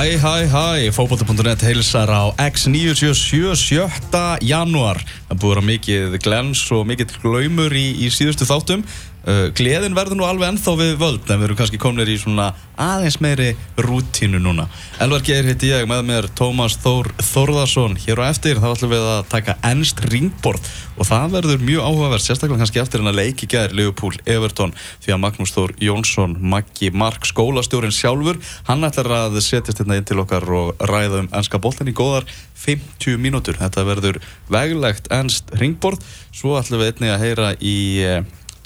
Hæ, hæ, hæ, fókbóta.net heilsar á X977 7. janúar Það búið að mikið glens og mikið glaumur í, í síðustu þáttum uh, Gleðin verður nú alveg ennþá við völd en við erum kannski komnir í svona aðeins meiri rútínu núna. Elvar Geir hitti ég með mér Tómas Þór Þórðarsson Hér á eftir þá ætlum við að taka ennst ringborð. Og það verður mjög áhugavert sérstaklega kannski eftir en að leiki gæðir Leopold Everton. Því að Magnús Þór Jónsson Maggi Mark skólastjórin sjálfur hann ætlar að setjast hérna inn til okkar og ræða um ennska boltin í góðar 50 mínútur. Þetta verður veglegt ennst ringborð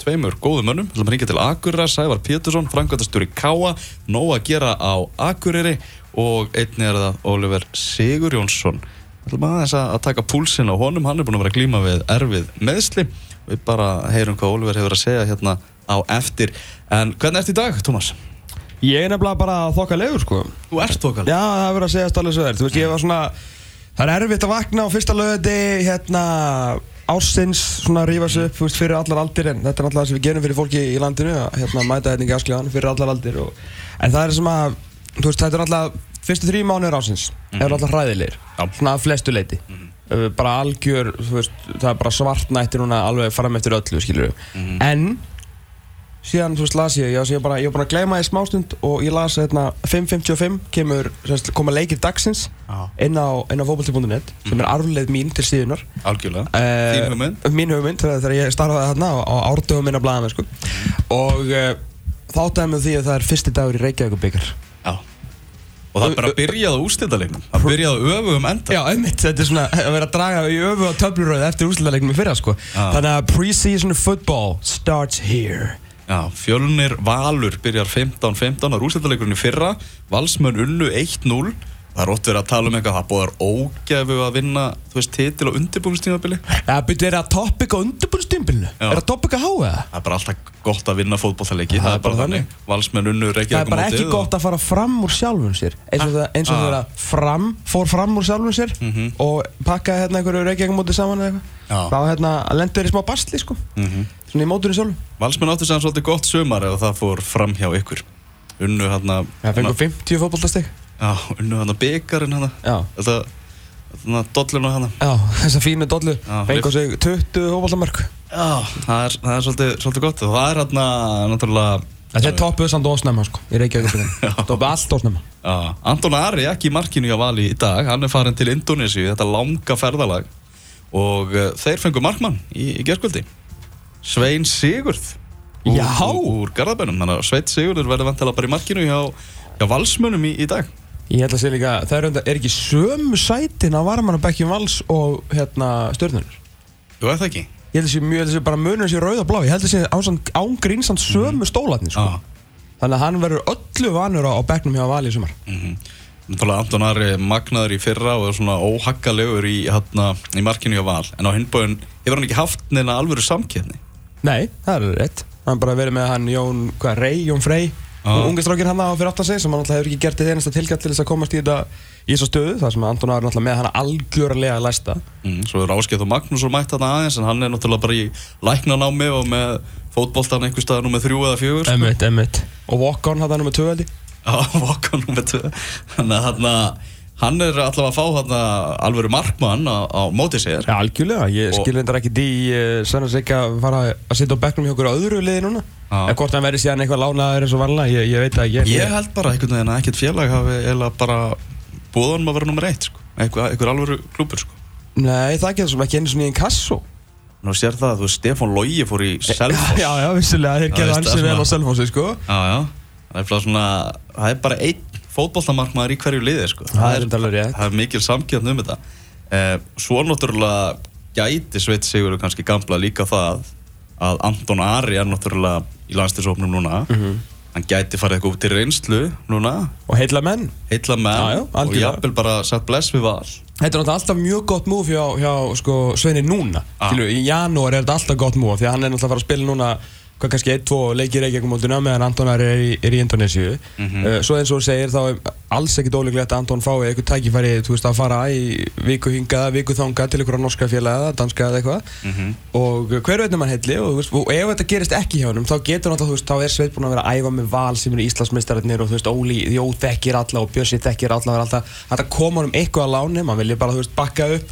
að tveimur góðum ætlum að ringja til Akurra, Sævar Pétursson, Frankvæntastjóri Káa, nóg að gera á Akureyri og einni er það Oliver Sigur Jónsson. Við ætlum aðeins að taka púlsinn á honum, hann er búin að vera að glíma við erfið meðsli. Við bara heyrum hvað Oliver hefur að segja hérna á eftir. En hvernig ert í dag, Tómas? Ég er nefnilega bara þokka legur sko Þú ert þokkal. Já, það hefur að segja allir svo þér Þú veist, ég var svona Það er erfitt að vakna á fyrsta lögði Hérna Ársins Svona rífa sig upp veist, Fyrir allar aldir En þetta er alltaf það sem við gerum fyrir fólki í landinu að, Hérna mæta þetta í gasklegan Fyrir allar aldir og, En það er sem að veist, þetta er alltaf Fyrstu þrjú mánuður ársins Eru alltaf hræðilegir. Svona flestu leiti uh, Bara algjör veist Það er bara svart nætti núna Alveg fram eftir öllu Skilur En síðan, þú veist, las ég, ég, ég, bara, var bara að gleyma því smástund og ég las hérna 5.55 kemur, semst, koma leikir dagsins Já. inn á, inn á fókbalti.net sem er arfleð mín til síðunar Algjörlega. Eh, Þín hugmynd. Mín hugmynd, þegar, ég starfaði þarna á, á árdöfum minna blaðamenn sko. og uh, þáttaði með því að það er fyrsti dagur í Reykjavík byggar Já. Og það bara að byrjaði á úrstildalegnum. Það byrjaði öfugum enda. Já, einmitt, þetta er svona að vera að draga í öfu á töfluröðu eftir úrslutalegnum í fyrra sko. Já. Þannig að pre-season football starts here Já, fjölnir Valur byrjar 15-15 á í fyrra. Valsmenn unnu 1-0. Það er ótt verið að tala um eitthvað, það búðar ógæfu að vinna, þú veist, titil byrju, er það topic á undirbúrstímbilinu? Já. Er það topic að háa það? Það er bara alltaf gott að vinna fótballtaleiki, það er bara þannig. Valsmenn unnu Það er bara ekki gott að fara fram úr sjálfum sér eins og það, eins og Ah. það að fram fór fram úr sjálfum sér Mhm. og pakkaði hérna einhverju reykjækumóti saman eða eitthvað þá hérna lendur í smá basli sko Mhm. mótunni sjálfum Valsmenn áttu sem svolítið gott sumar ef það fór fram hjá ykkur. Unnu hérna... Það fengur 50 fótboltastig. Já, unnu hérna byggarinn hérna. Já, Þetta, þetta dollinu hérna. já, þessa fínu dollu. Fengur sig 20 fótboltamörk. Já, það er, það er svolítið, svolítið gott. Og það er hérna, náttúrulega... Þetta er toppuð samt ósnemma sko í Já. Toppuð allt ósnemma. Já, Anton Ari ekki í markinu hjá Vali í dag, hann er farin til Indonési þetta langa ferðalag. Og uh, þeir fengu markmann í, í gerðskvöldi Svein Sigurð úr, Já. úr, úr Garðabænum, þannig að Svein Sigurður verður vantilega bara í markinu hjá, hjá Valsmönnum í, í dag. Ég held að segja líka, það er, undar, er ekki sömu sætin á varmanabækjum vals og hérna stjórnunir Jú, er það ekki? Ég held að mjög, ég held að sé bara munur sé rauð og blá. Ég held að ásand ángrínsand sömu stólarnir sko. Já. Þannig að hann verður öllu vanur á, á bekknum hjá Vali í sumar. Mm Náttúrulega Anton Ari magnaður í fyrra og er svona óhakkalegur í, hérna, í markinu hjá Val. En á hinbóðin hefur hann ekki haft neina alvöru samkeppni Nei, það er rétt. Hann bara verið með hann Jón, hvað, Rey, Jón Frey? Já. Unge strákir hann á fyrir aftan sig sem hann alltaf hefur ekki gert þetta einasta tilgætt til þess að komast í þetta í þessu stöðu þar sem Anton Ari alltaf með hann algjörlega læsta. Mm, svo er Áskeitt og Magnús og mætt þarna aðeins en hann er náttúrulega bara í læknanámi og með fótboltan einhver staðar nummer þrjú eða fjögur sko. Emmitt, emmitt Og Walk-On hann nummer 2 held ég. Já, Vokka nummer tvö. Þannig að þarna hann er allavega að fá þarna alvöru markmann á, á móti sér Já, algjörlega, ég Og- skil reyndar ekki því uh, Svenna sig að fara að sitja á bekknum hjá okkur öðru liði núna. En hvort hann verið síðan eitthvað lánaður eins og vanlega, ég, ég veit það ekki Ég held bara einhvern veginn að ekkert félag hafi eða bara búið honum að vera nummer eitt sko. einhver, einhver alvöru klúpur sko. Nei, það getur sem ekki einu svona í en kasso Nú sér það að þú Stefán Lógi fór í Selfoss Já, já, vissulega, þeir hansi það er vel á Selfossi, sko já, já. Það er bara svona, það er bara einn fótboltamarkmaður í hverju liði sko. Það er rétt. það er mikil samkjöfn um þetta eh, Svo náttúrulega gæti Sveit Sigurður kannski gamla líka það að Anton Ari er náttúrulega í landstilsóknum núna Mhm. hann gæti farið eitthvað út í reynslu núna, Og heilla menn heilla menn Já, já, og jafnvel bara satt bless við val Þetta er náttúrulega alltaf mjög gott múf hjá, hjá sko, Sveini núna Ah. Skilju, Í janúar er þetta alltaf gott múf Því að hann er náttúrulega að fara að spila núna kannski 1-2 leikir ekki ekki mótuna meðan Antonar er í, er í Indonésiu Mhm. uh, svo eins og segir þá er alls ekkit ólíklegt að Anton fái eitthvað tækifæri þú veist að fara í viku hingað, viku þangað til einhverja norska félaga, danska eða eitthvað Mhm. og hver veit um hann heilli og, veist, og ef þetta gerist ekki hjá hann þá getur náttúrulega, þú veist, þá er Sveit búin að vera að æfa með val sem eru Íslandsmeistararnir og þú veist, Óli, Jó þekkir alla og Bjössi þekkir alla alltaf, þetta koma honum eitthvað að láni, maður vilja bara, þú veist, bakka upp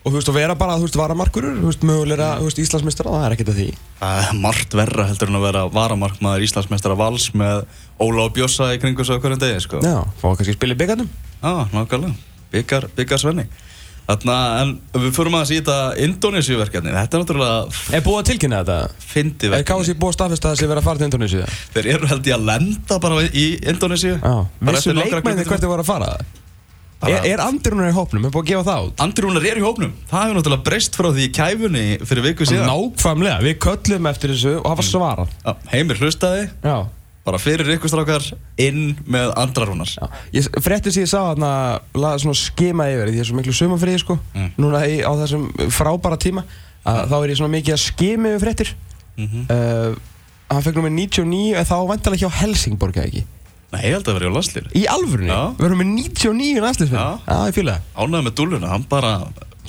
og þú veist, og vera bara, þú veist, varamarkurur þú veist, mögulega, þú veist, Íslandsmeistara, það er ekkert að því. Það er margt verra heldur en að vera varamarkmaður Íslandsmeistara vals með Óla og Bjossa í kringu svo hverjum degi sko. Já, fá kannski að spila í byggarnum Já, nákvæmlega, byggar, byggar Svenni. Þarna, en við förum aðeins í þetta Indonésiuverkefni, þetta er náttúrulega Er búið að tilkynna þetta? fyndið Er verkefni. KFC búið Er, er Andrúnar í hópnum? Er búið að gefa það út? Andri Rúnar er í hópnum. Það hefur náttúrulega breyst frá því kæfunni fyrir viku síðan. Nákvæmlega, við köllum eftir þessu og hafa svarað. Já, Heimir hlustaði. Já, bara fyrir ykkur strákar inn með Andra Rúnar já. Ég frétti sem ég sá þarna laði svona skima yfir því ég er svo miklu sumafriði sko. Mm. núna í, á þessum frábæra tíma. Að þá er ég svona mikið að skima yfir fréttir. Mhm. uh, Hann fekk nummer 99 en þá vantalega hjá Helsingborg eða ekki Nei, ég held að vera í landslýri Í alvörunni? Já. Við erum með 99 landsliðsmenn Já. Já, ég fýla það Ánægði með dúluna, hann bara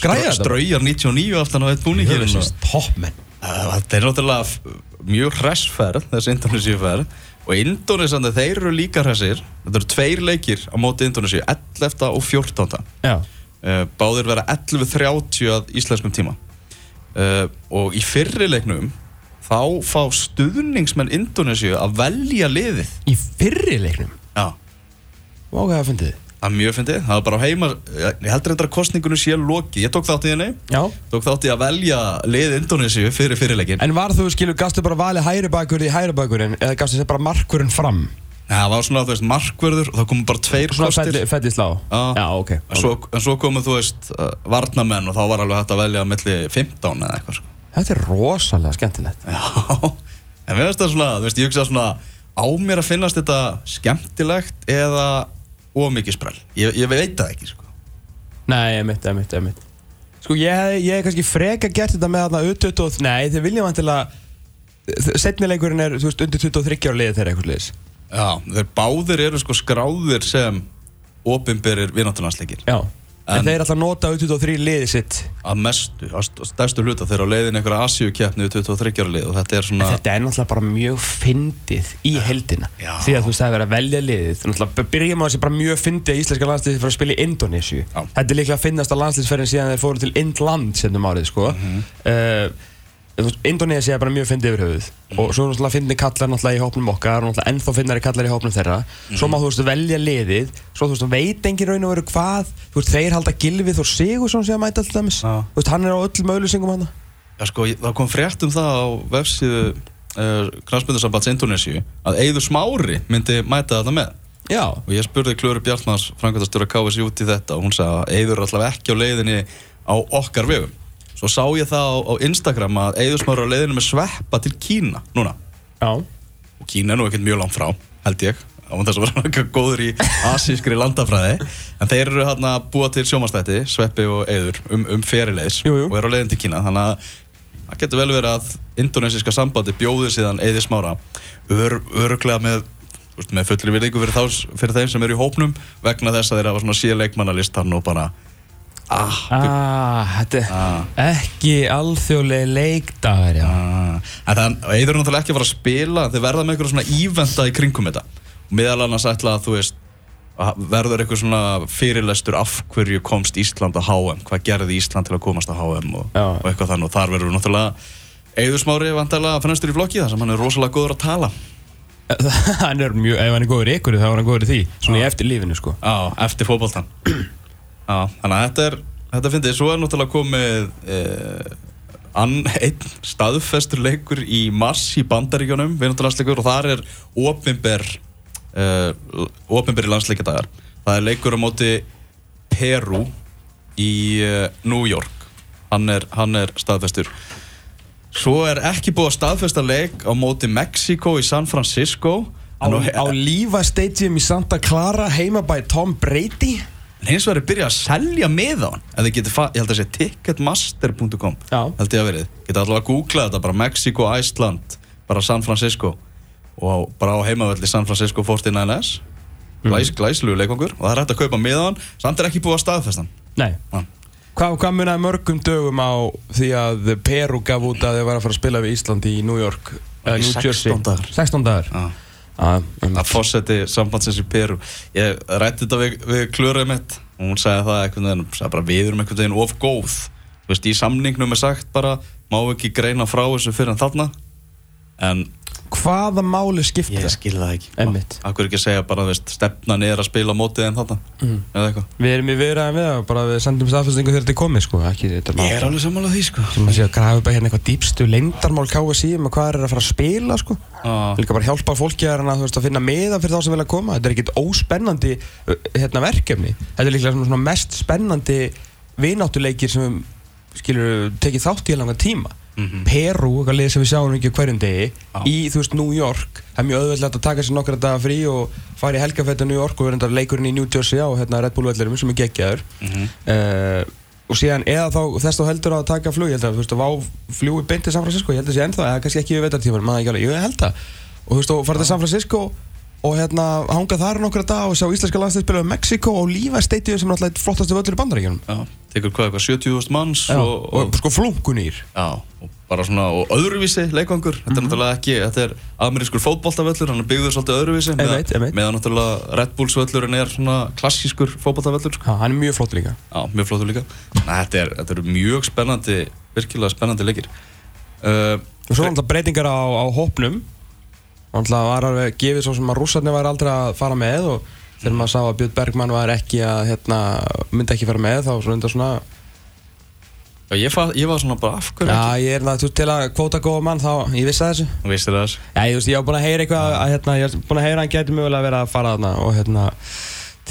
Græjar þetta? straujar 99 aftan á eitt búningir Toppmenn Þetta er náttúrulega f- mjög hressferð, þessi Indonésiuferð og Indonésiandi, þeir eru líka hressir þetta eru tveir leikir á móti Indonésiu 11. og 14. Já Uh, báðir vera 11.30 að íslenskum tíma uh, og í fyrri leiknum þá fá stuðningsmenn Indonésiu að velja liðið. Í fyrri leiknum? Já, Vá, hvað það fundið? Þið? það er mjög fyndið, það var bara á heima ég heldur þetta að kostningunum sé loki ég tók þátt í henni, Já. Tók þátt í að velja lið Indonésiu fyrir fyrirleikin En var þú, skilur, gastu bara valið hægri bakur í hægri bakurinn? Eða gastu sér bara markurinn fram? það var svona, þú veist, markvörður. Og það komum bara tveir Svona kostir. felli, felli slá? Já. Já, ok en svo, en svo komu, þú veist, uh, varnamenn og þá var alveg hægt að velja milli 15 eða eitthvað. sko. Þetta er rosalega skemmtilegt. Já, en mér finnst það svona, þú veist, ég hugsa svona á mér að finnast þetta skemmtilegt eða ómikið sprell? Ég, ég veit það ekki, sko. Nei, emitt, emitt, emitt Sko, ég hef ég hef kannski freka gert þetta með þarna U20 og Nei, þið viljum vantilega Setnileikurinn er, þú veist, undir 23 ára liðið þeirra eitthvað liðis Já, þeir báðir eru sko skráðir sem opinberir vináttunarsleikir Já En, En- þeir að nota U23 liðið sitt að mestu, að st- stærstu hluta þeir á leiðin einhverja Asíukeppni við 23 ára lið og þetta er svona Þetta er náttúrulega bara mjög fyndið í heldina Já. Því að þú veist það er verið að velja liðið Náttúrulega byrjum á þessi bara mjög fyndið að íslenska landsliðið fyrir að spila í Indonésiu Já. Þetta er líklega að finnast að landsliðsferðin síðan þeir fóru til Indland sennum árið sko Mhm. uh, Indonésia er bara mjög fyndið yfir höfuð. Mhm. Og svo náttúrulega fyndið kallar náttúrulega í hópnum okkar og náttúrulega ennþá fyndari kallar í hópnum þeirra. Svo Mhm. má þú veist velja liðið Svo þú veist veit engin raun og veru hvað Þú veist þeir halda Gilvið og Sigursson sem að mæta alltaf Já. Þú veist hann er á öllum auðlýsingum hann Já, sko, það kom frétt um það á vefsíðu uh, Kransmyndarsambands Indonésiu að Eiður Smári myndi mæta þetta með. Já. Og ég spurði Klöru Bjartmars svo sá ég það á, á Instagram að er á leiðinni með sveppa til Kína núna. Já. Og Kína er nú ekkert mjög langt frá held ég á þess að vera eitthvað góður í asískri landafræði. En þeir eru hérna að búa til sjómanstætti Sveppi og Eiður um, um ferileis Jú, jú. og eru á leiðin til Kína. Þannig að það getur vel verið að indonesiska sambandi bjóði síðan Eiði Smára ör, öruglega með með fullri virðingu fyrir, fyrir þeim sem eru í hópnum vegna þess að þeir hafa svona síða leikmannalistan og bara ah, Ah, þetta er Ah. ekki alþjóðlega leikdagar. Ah, þannig, Eiður er náttúrulega ekki að fara að spila þeir verða með eitthvað svona ívenda í kringum þetta. Og meðal annars ætla að þú veist að verður eitthvað svona fyrirlestur af hverju komst Ísland á HM hvað gerði Ísland til að komast á HM og, og eitthvað þannig. Og þar verður náttúrulega Eiður Smári vantarlega fremstur í flokki þar sem hann er rosalega góður að tala. Hann er mjög, ef hann er góður ykkur þá er hann góður í því, svona í eftir lífinu, sko. á, eftir Já, þannig að þetta er þetta finnst ég, svo er náttúrulega komið eh, ann, einn staðfestur leikur í mars í bandaríkjónum, vinnáttúrlandsleikur og þar er opinber eh, opinber í landsleikadagar það er leikur á móti Peru í eh, New York. Hann er, hann er staðfestur. Svo er ekki búið að staðfesta leik á móti Mexiko í San Francisco. Á, nú- á Lífa Stadium í Santa Clara heima bæ Tom Brady. En hins vegar er byrjað að selja með á hann. Ef þið getur, ég held að sé ticketmaster.com. Held ég að verið. Geta allavega að googla þetta bara Mexico, Iceland bara San Francisco. Og bara á heimavelli San Francisco 49ers Glæs, glæslugur leikongur. Og það er hægt að kaupa miðan samt er ekki búið að staðfesta hann. Nei. Já. Hvað, hvað munaði mörgum dögum á því að Peru gaf út að þið var að fara að spila við Ísland í New York? Eða Ekki New 16 Jersey? dagar. 16 dagar. Já. Já, um, að fósetti sambandsins í Peru ég rætti þetta við, við klurið mitt og hún sagði það einhvern veginn sagði bara, við erum veginn of góð. Veist, í samningnum er sagt bara má ekki greina frá þessu fyrir en þarna. En Hvaða máli skiptir ég það? skil það ekki. Einmitt. Akkur ekki að segja bara, veist, stefnan er að spila mótið en þarna? Mm. eða eitthvað? Við erum í viðræðin við það, bara við sendum staðfestingu þegar þetta er komið sko, ekki þetta Ég er alveg sammálað því sko. Sem að sé að grafa upp að hérna eitthvað dýpstu leyndarmál KSI um að hvað er að fara að spila sko. Já. Líka bara hjálpa fólki að, reyna, þú veist, að finna meða fyrir þá sem vilja koma. Þetta er ekkit óspennandi uh, hérna, verkefni. Þetta er líklega svona, svona mest spennandi vináttuleikir sem við skilur tekið þátt í að langa tíma Mhm. Peru, eitthvað lið sem við sjáum ekki hverjum degi Já. í, þú veist, New York það er mjög auðvöldlega að taka sér nokkra daga frí og fara í helgafætti New York og vera endar leikurinn í New Jersey á hérna Red Bull vellirum sem er geggjaður Mhm. uh, og síðan eða þá þess þá heldur að taka flug ég held að þú veist að vá fljúi beint til San Francisco ég held að sé ennþá, eða kannski ekki við vetartíman maður ekki alveg, ég held að og þú veist og fara til San Francisco og hérna hanga þar nokkra dag og sjá íslenska landslýspila um Mexiko og lífa stadium sem er alltaf flottastu völlur í bandaríkjunum. Já, tekur hvað, eitthvað 70.000 manns og, og, og, sko flunkunýr Já, og bara svona, og öðruvísi leikangur Þetta Mhm. er náttúrulega ekki, þetta er amerískur fótboltavöllur, hann er byggður svolítið öðruvísi meðan náttúrulega Red Bulls völlurinn er svona klassískur fótboltavöllur sko. Já, hann er mjög flott líka. Já, mjög flottur líka. Nei, þetta, er, þetta eru mjög spennandi, virkilega spennandi leikir. Uh, og svo náttúrulega breytingar á, á hópnum náttúrulega var alveg gefið svo sem að rússarnir var aldrei að fara með og þegar maður sá að Björn Bergmann var ekki að hérna, myndi ekki fara með þá svo undan svona Já, ég, fa, ég var svona bara af hverju Já, ég er náttúrulega til að kvóta góða mann þá, ég vissi það þessu. Ekki Vissir það þess Já, ég, veist, ég var búin að heyra eitthvað að, hérna, ég var búin að heyra að hann geti mögulega verið að fara þarna og hérna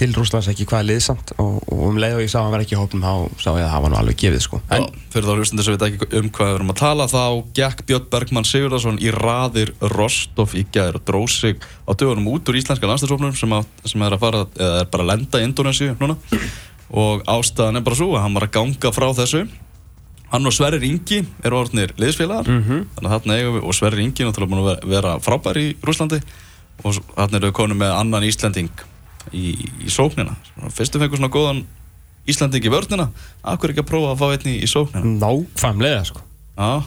til Rússlands ekki hvað liðsamt og, og um leið og ég sá að hann var ekki í hópnum þá sá ég að það var nú alveg gefið sko. Já, fyrir þá hlustandi sem við ekki um hvað við erum að tala þá gekk Björn Bergmann Sigurðarsson í raðir Rostov í gæðir og dróð sig á dögunum út úr íslenska landstæðsóknum sem, að- sem er að fara, eða er bara að lenda í Indonésiu núna. Og ástæðan er bara svo að hann var að ganga frá þessu. Hann og Sverrir Ingi eru orðnir liðsfélagar. Mhm. þannig að þarna eigum við, og Sverrir Ingi er náttúrulega búin að vera- frábær í Rúslandi og þarna eru við konum með annan Íslanding í, í sóknina. Svona fyrstu fengur svona góðan Íslanding í vörnina akkur ekki að prófa að fá einni í sóknina? Nákvæmlega sko. Já,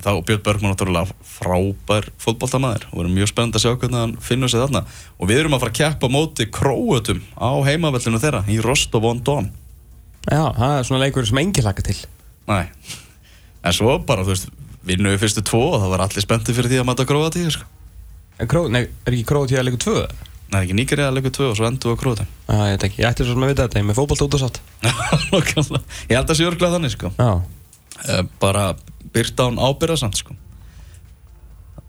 þá Björn Bergman náttúrulega frábær fótboltamæður og verður mjög spennand að sjá hvernig hann finnur sig þarna. Og við erum að fara að keppa móti króutum á heimavellinu þeirra í Rostov on Don Já, það er svona leikur sem engi laka til. Nei, en svo bara, þú veist, við fyrstu tvo og það var allir spenntið fyrir því að mæta króatíu sko. En Kró, nei, er ekki Króti að leikur tvö? Nei, ekki nýgerið að leikur tvö og svo endur við á króutum Já, ég veit ekki, ég ætti svo sem að vita þetta, ég er með fótbolt út og satt. Ég held að sé örglega þannig sko. Já, Eh, bara byrta án ábyrðasamt sko.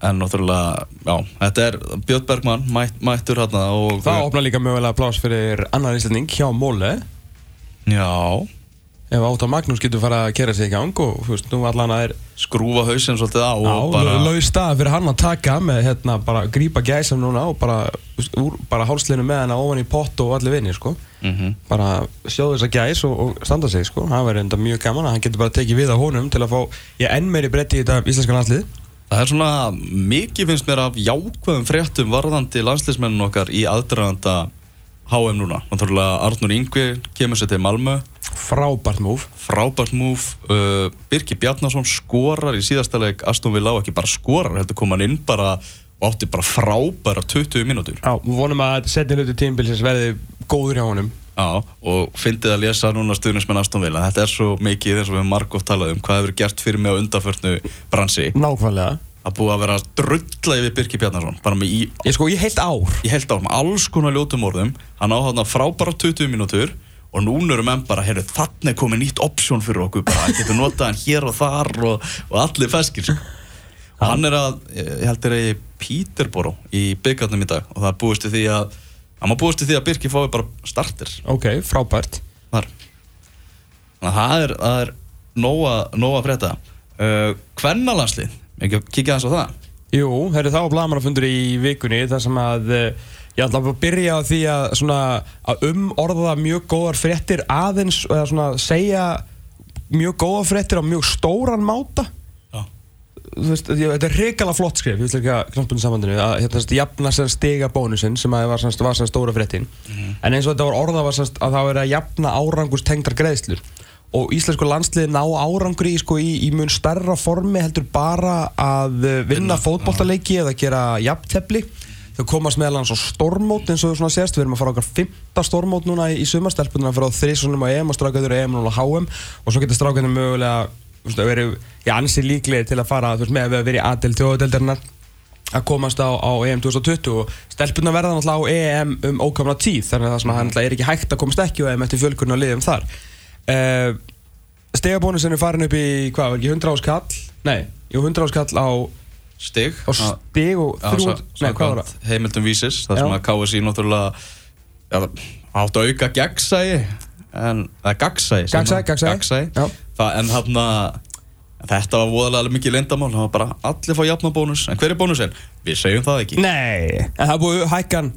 en náttúrulega já, þetta er Björn Bergman mætt, mættur hérna og það opnar líka mögulega pláss fyrir annar íslending hjá Móle já, Ef Átta Magnús getur fara að kera sig í gang og þú veist, nú allan að er skrúfa hausinn svolítið á og bara, laug stað fyrir hann að taka með hérna bara grípa gæsam núna og bara, úr, bara hálsleinu með hann ofan í pott og allir vinni sko. mm bara sjóðu þess að gæs og, og standa sig sko. það verður enda mjög gaman að hann getur bara tekið við á honum til að fá ég enn meiri bretti í þetta íslenska landslið það er svona mikið finnst mér af jákvæðum fréttum varðandi landsliðsmennun okkar í aðdraganda HM núna, náttúrulega Arnur Yngvi kemur sér til Malmö. Frábært múf frábært múf uh, Birki Bjarnason skorar í síðasta leik. Aston Villa og ekki bara skorar heldur kom hann inn bara og átti bara frábæra 20 mínútur. Já, við vonum að setja hluti tímbilsins verði góður hjá honum. Já, og fyndið að lesa núna stuðnismenn Aston Villa. Þetta er svo mikið eins og við margótt talað um. Hvað hefur gert fyrir mig á undarförnu bransi? Nákvæmlega að búið að vera að drulla yfir Birki Bjarnason bara með í, ég sko, ég heilt ár. Í held ár með alls konar ljótum orðum. Hann á þarna frábæra 20 mínútur og núna eru menn bara, heyrðu, þannig er komið nýtt option fyrir okkur bara, getur notað hann hér og þar og, og allir feskir sko. og hann er að, ég held er að í Peterborough í byggarnum í dag. Og það búist til því að hann búist til því að Birki fái bara starter ok, frábært. Þar. Þannig að það er, það er nóga, nóga ekki að kíkja aðeins á það? Jú, herri þá var blagamannafundur í vikunni þar sem að eh, ég ætla að byrja á því að, svona, að umorða mjög góðar fréttir aðeins eða svona segja mjög góðar fréttir á mjög stóran máta. Já, þú veist, þetta er hrikala flott skrif, ég vil ekki að knappinu samandinu að hérna, þessi, jafna sem stiga bónusinn sem að var, semst, var sem stóra fréttin. En eins og þetta var orða var semst, að það var að jafna árangurs tengdar greiðslur og íslensku landsliði ná árangri sko, í, í mun starra formi heldur bara að uh, vinna fótbollaleiki eða gera jafntefli. Þau komast meðal hans á stormót eins og þú svona sést, við erum að fara okkar fymta stormót núna í, í sumarstelpunum að fara á þrísunum á EM og strákaður EM og HM og svo getur strákaður mögulega þú veist, verið í ansi líklegir til að fara þú veist, með að vera í aðdelt þjóðadeldarinnar að komast á, á EM 2020 og stelpunna verða náttúrulega á EM um ókamna tíð þannig að það að það er ekki hægt að komast ekki á EM eftir fjölkurinn og liðum þar uh, Stegabónusin er farin upp í, hvað, var ekki 100 áskall? Nei, jú 100 áskall á Stig. Á stig og Já, 300, sa- nei hvað var það? Heimildum vísis, það sem að KSI náttúrulega já, átt að auka gegnsæi en, eða gagnsæi sem Gagnsæi, gagnsæi. en hann þetta var voðalega mikið lindamál það var bara allir fá jafna bónus. En hver er bónusinn? Við segjum það ekki. Nei, en það búið hækkan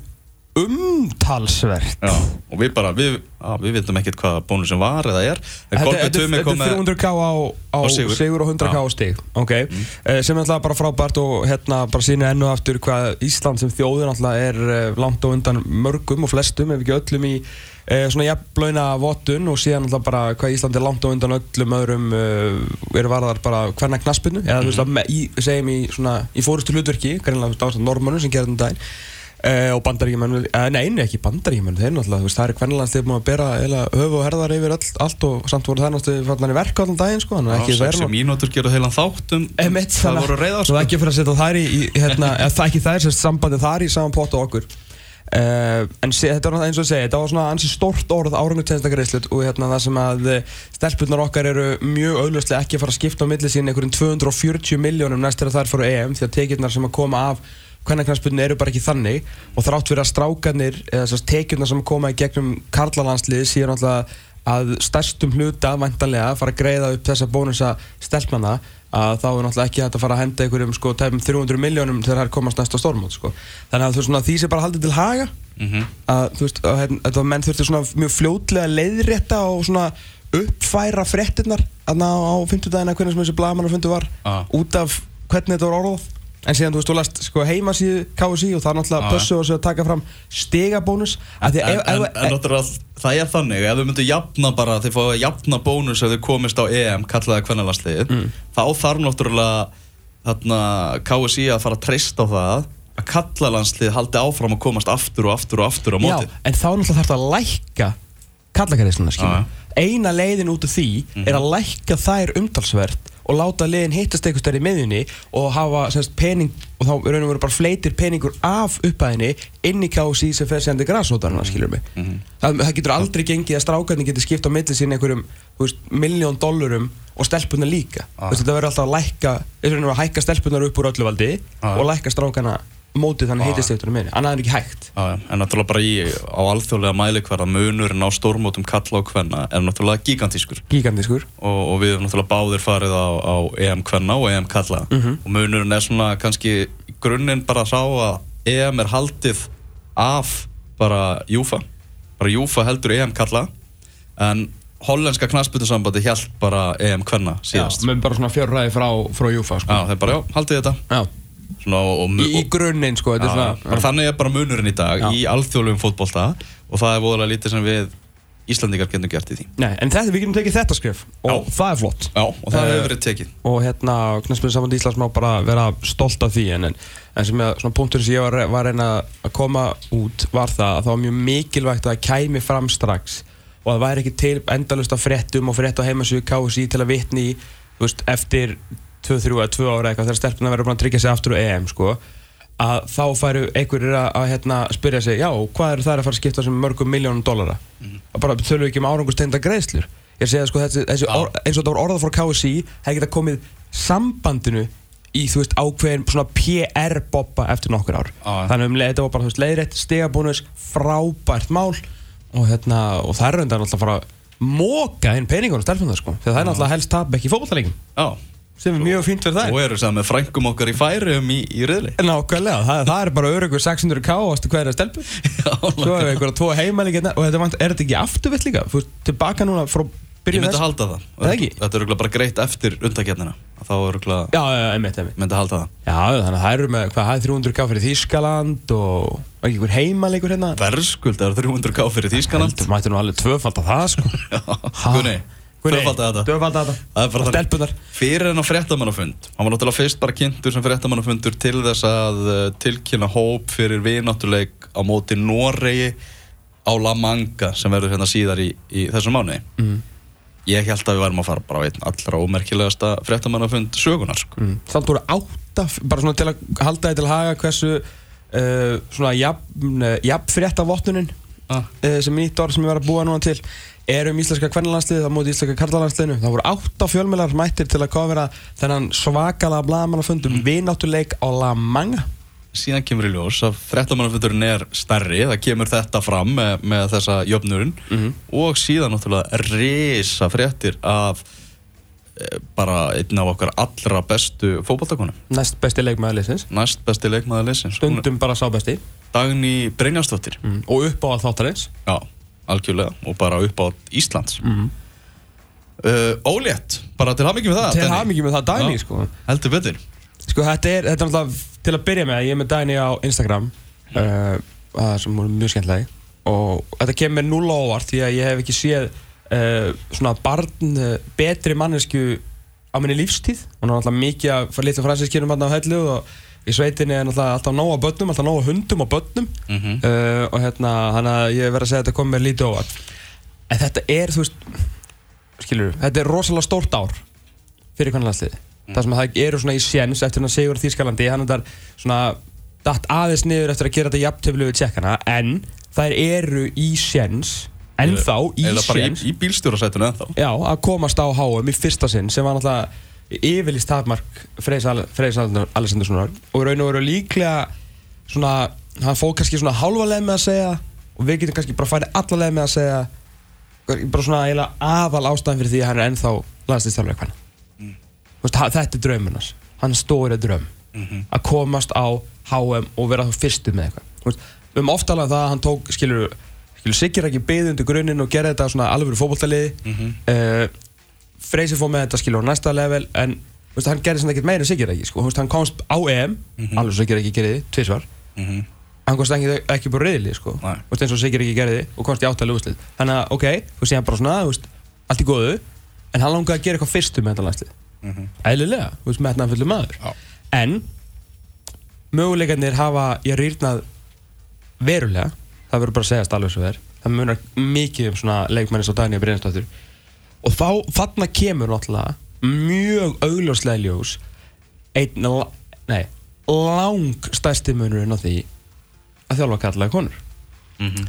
umtalsvert Já, og við bara, við, á, við veitum ekkert hvað bónusin var eða er Þetta er Tumi þetta kom er með 300k á, á Á sigur. sigur. og 100k á. Mm. stig okay. uh, sem er alltaf bara frábært og hérna bara sýnir ennu aftur hvað Ísland sem þjóðin alltaf er uh, langt og undan mörgum og flestum ef ekki öllum í uh, svona jafnlauna vottun og síðan alltaf bara hvað Ísland er langt og undan öllum öðrum uh, er varðar bara hvernig knaspinu eða þú veist Mhm. að segjum í svona í fórustu hlutverki, veist normannum sem gerði þetta Uh, og bandaríkjumenn, uh, nei, nei, ekki bandaríkjumenn þeir náttúrulega, það er hvernilegast þeir búin að bera höfu og herðar yfir öll, allt og samt voru það náttúrulega fannar í verka allan daginn, sko, þannig að ekki Sexi verið mínútur gera heilan þáttum Emitt, Það voru reyða Svo ekki fyrir að setja þær í, í hérna, það ekki þær, sérst sambandi þar í saman pott og okkur. Uh, En sé, þetta var náttúrulega eins og ég segi, þetta var svona ansi stórt orð árangur tennstakareyslut og hérna það sem að uh, stelpunnar okkar eru mjög auðvuslega ekki að fara að skipta á milli sín einhverjum 240 miljónum næst þegar þær fóru EM því að tekjurnar sem að koma af kvennaknarsbyrnu eru bara ekki þannig og þrátt fyrir að strákarnir eða þessar tekjurnar sem koma í gegnum karlalandsliði síðan náttúrulega að stærstum hluta væntanlega fara að greiða upp þessa bónusa stelpnana að þá er náttúrulega ekki hægt að fara að henda einhverjum sko tæpum 300 miljónum þegar það er komast næsta stormót sko. þannig að þú veist svona því sé bara haldið til haga Mhm. að þú veist að, hérna, að menn þurfti svona mjög fljótlega leiðrétta og svona uppfæra fréttinnar aðna á 50 dagina hvernig sem þessi blamanarfundu var Ah. út af hvernig þetta var orðað en síðan þú veist þú last sko, heimasíðu KSI og það er náttúrulega pössu og að taka fram því En, ef- en, ef- en náttúrulega það er þannig ef þau myndu jafna bara, þeir fáið jafna bónus ef þau komist á EM, kallaði kvennalandsliðið Mm. þá þarf náttúrulega þarna KSI að fara að treysta á það að kallalandsliðið haldi áfram að komast aftur og aftur og aftur á Já, móti en þá náttúrulega þarf það að lækka kallakarísluna, skilja. Já. Eina leiðin út af því Mhm. er að lækka þær umtalsvert og láta leiðin hittast eitthvað stær í miðjunni og hafa semst, pening og þá raun og veru bara fleitir peningur af upphæðinni inn í KSI sem fer sendi græsótarna, skiljur mig. Mhm. Það, það getur aldrei gengið að strákarnir getur skipt á milli sín einhverjum miljón dollurum og stelpunar líka. Ah. Veist, Þetta verður alltaf að lækka, að hækka stelpunar upp úr öllu valdi Ah. og lækka strákarna mótið þannig eitthvað minni. Annað er ekki hægt. Já, já, en náttúrulega bara í, á alþjóðlega mælikvarða munurinn á stórmótum kalla og kvenna er náttúrulega gigantískur Gigantískur. og, og við erum náttúrulega báðir farið á, á EM kvenna og EM kalla Mhm. og munurinn er svona kannski grunninn bara sá að EM er haldið af bara Júfa bara Júfa heldur EM kalla en hollenska knassbyttusambandi held bara EM kvenna síðast Já, með bara svona fjörræði frá, frá Júfa sko. Já, þeir bara, já, haldið þetta Já. Svona, og, og, Í, í grunninn sko, Já, svona bara þannig er bara munurinn í dag Já. í alþjóðlegum fótbolta og það er voðalega lítið sem við Íslandingar getum gert í því. Nei, en þetta, við getum tekið þetta skrif og það er flott. Já, og það Eh, hefur verið tekið. og hérna, knæspilin saman Íslands má bara vera stolt af því en, en, en sem ég, svona punktur sem ég var, var að reyna að koma út var það að það var mjög mikilvægt að það kæmi fram strax og það væri ekki til endalust af fréttum og frétt á heimasögu KSI til að vitni í, veist, eftir 2-3 eða 2 ára eitthvað þegar stelpuna verður búin að tryggja sig aftur á EM sko að þá færu einhverjir að, að hérna, spyrja sig já, hvað er það að fara að skipta sem mörgum miljónum dollara Mhm. og bara þurfum við ekki um árangusteinda greiðslur ég segi að sko þessi, þessi Já. or, eins og þetta var orðað frá KSI hefði geta komið sambandinu í þú veist ákveðin svona PR-boppa eftir nokkur ár Já. þannig um þetta var bara þú veist leiðrétt stegabónus frábært mál og hérna og það er raundar náttúrulega að fara að móka inn peningunum stelpunum sko þegar það er náttúrulega helst tap ekki í fótballtalegjum Já, sem er mjög fínt fyrir það og eru saman með frængum okkar í færium í, í riðli. Nákvæmlega, það, það er bara örugur 600k ástu hverja stelpu? Svo er einhverja tvo heimæli og þetta vant, er þetta ekki afturvitt líka? Veist, tilbaka núna frá Ég byrjun myndi þess halda það. Það? Þetta er bara greitt eftir undakefnina þá er einmitt myndi halda það. Já, þannig að það eru með, hvað, það er 300k fyrir Þýskaland og ekki einhver heimaleikur hérna? Verðskuld er 300k fyrir Þýskaland. Heldur, mætti nú alveg tvöfald tvöfaldaði þetta Tvöfald að þetta er stelpunar Fyrir hennar fréttamannafund Hann var náttúrulega fyrst bara kynntur sem fréttamannafundur til þess að uh, tilkynna hóp fyrir vináttuleik á móti Noregi á La Manga sem verður hérna síðar í, í þessum mánuði mm. Ég held að við værum að fara bara á einn allra ómerkilegasta fréttamannafund sögunar sko. Mm. Samt voru átta, bara svona til að halda þið til að haga hversu uh, svona jafn, jafn frétta vottunin ah. uh, sem er nýtt orð sem ég var að búa núna til er um íslenska kvennalandsliðið á móti íslenska karlalandsliðinu. Það voru átta fjölmjölar mættir til að kofera þennan svakala blagamannafund um vináttuleik á La Manga. Síðan kemur í ljós að fréttamannafundurinn er stærri Það kemur þetta fram með, með þessa jöfnurinn. Mhm. Og síðan náttúrulega risa fréttir af eh, bara einn af okkar allra bestu fótballtakonum næst besti leikmaður liðsins. Næst besti leikmaður leysins stundum bara sá besti. Dagný Brynjarsdóttir. Mm. og upp á að þáttarins. Já, algjörlega og bara upp á Íslands mm. uh, Ólétt, bara til hamingi með það til hamingi með það dæmi Já. sko. heldur betur sko þetta er, þetta er náttúrulega til að byrja með ég er með dæni á Instagram uh, að sem voru mjög skemmtilegi og þetta kemur núl óvart því að ég hef ekki séð uh, svona barn betri mannesku á minni lífstíð er náttúrulega mikið að fara litlu fransinskynum hann á hellu og í sveitinni er náttúrulega alltaf nóg á börnum, alltaf nóg á hundum og börnum. Mm -hmm. uh, og hérna, hann að ég verð að segja að þetta kom mér lítið óvart. En þetta er, þú veist skilur, þetta er rosalega stórt ár fyrir kannanlandsliði það sem að það eru svona í séns eftir hann að sigur Þýskalandi, hann er svona datt aðeins niður eftir að gera þetta jafntöflu við tjekkana, en þær eru í séns, ennþá í bara í, séns. í bílstjórasætunu ennþá. Já, að komast á HM í fyrsta sinn sem var náttúrulega yfirlýst takmark Freyrs Al- Freyrs Al- Alessandarssonar og raun og veru líklega svona, hann fóð kannski svona hálfa leið með að segja og við getum kannski bara farið alla leið með að segja bara svona eiginlega aðal ástæðan fyrir því að hann er ennþá landslýstjálfur eitthvað Mm. þetta er draumunars hann stóri draum Mhm. að komast á HM og vera þá fyrstu með eitthvað við höfum oft alveg það að hann tók skilur, skilur Sigur ekki beðið undir grunninn og gerði þetta svona alveg fótballtaliði Mhm. uh, Freysi fór með þetta skilur á næsta level en veist, hann gerði svona ekkert meira Sigur ekki sko. Veist, hann komst á EM Mhm. alveg Sigur ekki gerði, tvisvar Mhm. hann komst ekki, ekki bara reyðli sko. Eins og Sigur ekki gerði og komst í áttalega úslið þannig að ok, þú veist, hann bara svona veist, allt í góðu en hann langaði að gera eitthvað fyrstu með þetta landslið Mhm. eðlilega, þú veist, metnaðan fullur maður Já. en möguleikarnir hafa ég rýrnað verulega það verður bara að segjast alveg svo er það munar mikið um svona leikmennis og Daniel Brynjarsdóttur og þá, þarna kemur náttúrulega mjög augljóslega ljós einn, nei lang stærsti munurinn á því að þjálfa karlæga konur. Mhm.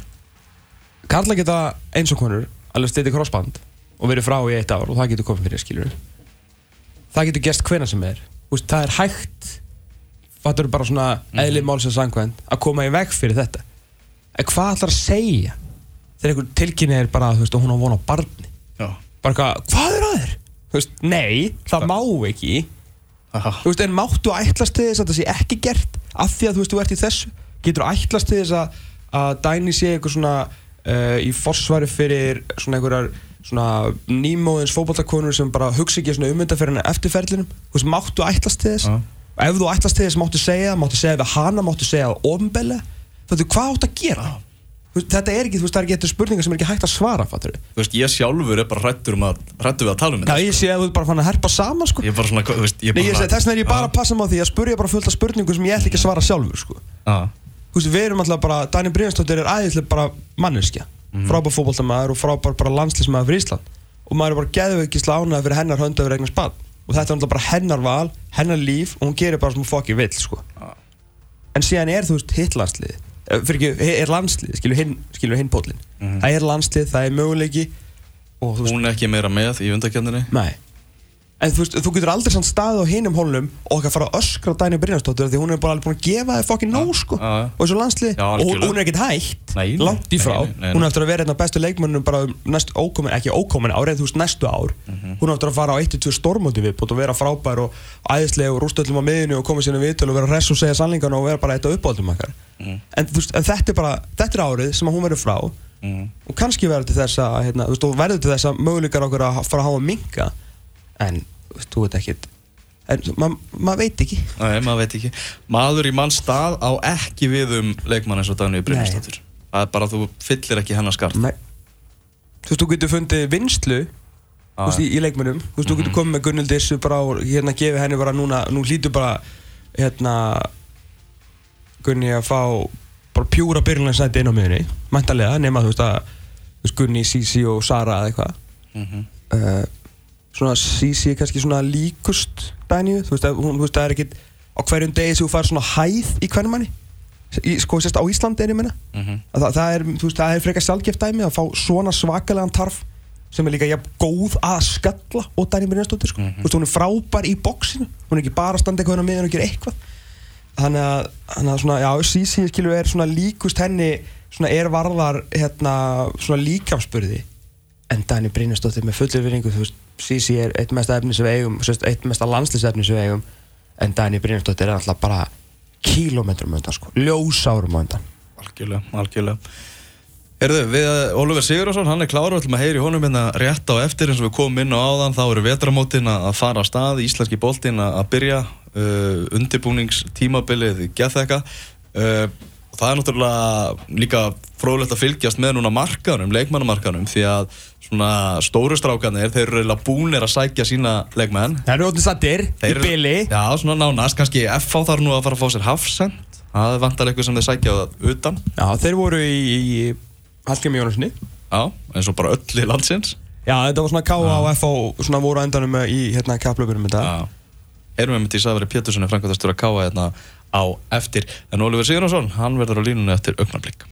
Karla geta eins og konur alveg stið í krossband og verið frá í eitt ár og það getur komið fyrir skilur það getur gerst hvena sem er. Úst, það er hægt fattur bara svona eðlið málsins sangvænt að koma í veg fyrir þetta. En hvað ætlar að segja þegar einhver tilkynni er bara og hún á von á barni. Bara hvað, er að þér? Veist, nei, það má ekki. Veist, en máttu ætlast til þess að það sé ekki gert af því að þú veist, þú ert í þessu? Getur ætlast til þess að, að Dæni sé eitthvað svona uh, í forsvari fyrir svona einhverjar svona nýmóðins fótballtakonur sem bara hugsa ekki svona henni eftirferðlinum þú veist, máttu ætlast til þess? Já. og ef þú ætlast til þess, máttu segja máttu segja við hana, máttu segja það ofnbella þú veist, hvað áttu að gera þetta er ekki, þú veist, það er ekki eitthvað spurningar sem er ekki hægt að svara, fattur Þú veist, ég sjálfur er bara hrættur um að hrættur við að tala um Já, þetta ég sé að þú ert bara fann að herpa saman, sko. Ég er bara svona, þú veist, ég er Nei, bara ég segi, þess vegna er ég bara að passa mig á því að spurja bara fullt af spurningum sem ég ætla ekki að svara sjálfur, sko. Já. Þú veist, við erum alltaf bara, Daniel Brynjarsdóttir er æðislega bara manneskja. Frábær fótboltamaður og frábær bara landslísmaður fyrir Ísland. Og maður er bara geðveikislega ánægð fyrir hennar hönda fyrir eignar spann og þetta er alltaf bara hennar val, hennar líf og hún gerir bara sem hún fokki vill, sko. Já. En síðan er, þú veist, hitt landslið eh, fyrir ekki, er landslið, skilur hinn skilur hinn pótlinn, Mhm. það er landslið, það er möguleiki og þú veist, Hún er ekki meira með í undakjarninni Nei En þú veist, þú getur aldrei samt staðið á hinum hólnum og okkar fara að öskra á Dæni Brynjarsdóttir því hún er bara alveg búin að gefa þér fokkin nóg sko já, já. og þessu landslið Já, og hún, er ekkert hægt Nei, langt í frá. hún er eftir að vera einn af bestu leikmönnum bara um næst ókomin, ekki ókomin árið, þú veist næstu ár. Mhm. hún er eftir að fara á 1-2 stormóti viðbútt og vera frábær og æðislega og rústa öllum á miðinu og koma sínum viðtölu og vera res og segja sannlingarna og vera bara eitt af uppáldum okkar. Mhm. en, veist, en þetta er bara, þetta er árið sem hún verður frá. Mhm. og kannski verður til þess að hérna, en þú veit ekkit en maður ma veit ekki. Nei, maður veit ekki. Maður í mann stað á ekki við um leikmann eins og Dagný Brynjarsdóttir Það er bara að þú fyllir ekki hennar skart Nei. þú veist, þú getur fundið vinslu þú veist, í, í leikmennum þú veist, þú getur komið með bara og hérna gefið henni bara núna, nú hlýtur bara hérna Gunni að fá bara pjúra byrjunlegsæti inn á miðunni mæntalega, nema þú veist að Gunni, Sisi og Sara eða eitthvað. Mhm. uh, svona Sisi er kannski svona líkust Dæníu, þú veist, að, hún, þú veist, það er ekkit á hverjum degi sem þú fær svona hæð í hvernig manni. Í, sko, sérst á Íslandi er ég meina. Mhm. að það, það er, þú veist, það er frekar sjálfgeft dæmi að fá svona svakalegan tarf sem er líka jafn góð að skalla og Dæni Brynjarsdóttir, sko. þú veist, hún er frábær í bóksinu, hún er ekki bara að standa eitthvað á miðan og gera eitthvað. Þannig að, þannig að svona, já, Sisi skilur er svona líkust henni svona er varðar hérna, svona líkamspurði en Dani Brynjarsdóttir með fullir virðingu þú veist, Sisi er eitt mesta efni sem við eigum eitt mesta landslýsefni sem við eigum. En Dani Brynjarsdóttir er alltaf bara kílómetrum undan sko, ljósárum undan. Algjörlega, algjörlega. Herðu, við, Oliver Sigurðarsson, hann er klára, við ætlum að heyri honum hérna rétt á eftir eins og við komum inn á áðan, þá eru vetramótin að fara að stað, íslenski boltinn að byrja, uh, undirbúningstímabilið, gett þekka. Uh, það er náttúrulega líka fróðlegt að fylgjast með núna markaðunum, leikmannamarkaðunum, því að svona stóru strákanir, þeir eru eiginlega búnir að sækja sína leikmenn. Það eru ótaf sattir í Þeir- byli Já, svona nánast, kannski FH þarf nú að fara að fá sér hafsend, það vantar eitthvað sem þeir sækja utan. Já, þeir voru í, í Hallgrími Jónasinni Já, eins og bara öll í landsins Já, þetta var svona K.A. og F.O. svona voru endanum í hérna Já Erum við með því Sæfari Pétursson á eftir. En Oliver Sigurðarsson, hann verður á línunni eftir augnablik